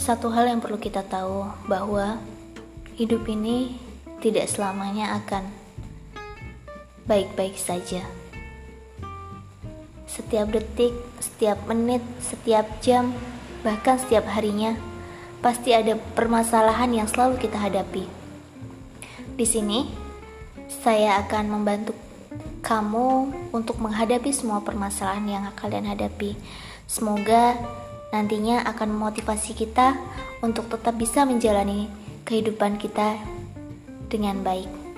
Satu hal yang perlu kita tahu bahwa hidup ini tidak selamanya akan baik-baik saja. Setiap detik, setiap menit, setiap jam, bahkan setiap harinya pasti ada permasalahan yang selalu kita hadapi. Di sini, saya akan membantu kamu untuk menghadapi semua permasalahan yang kalian hadapi. Semoga nantinya akan memotivasi kita untuk tetap bisa menjalani kehidupan kita dengan baik.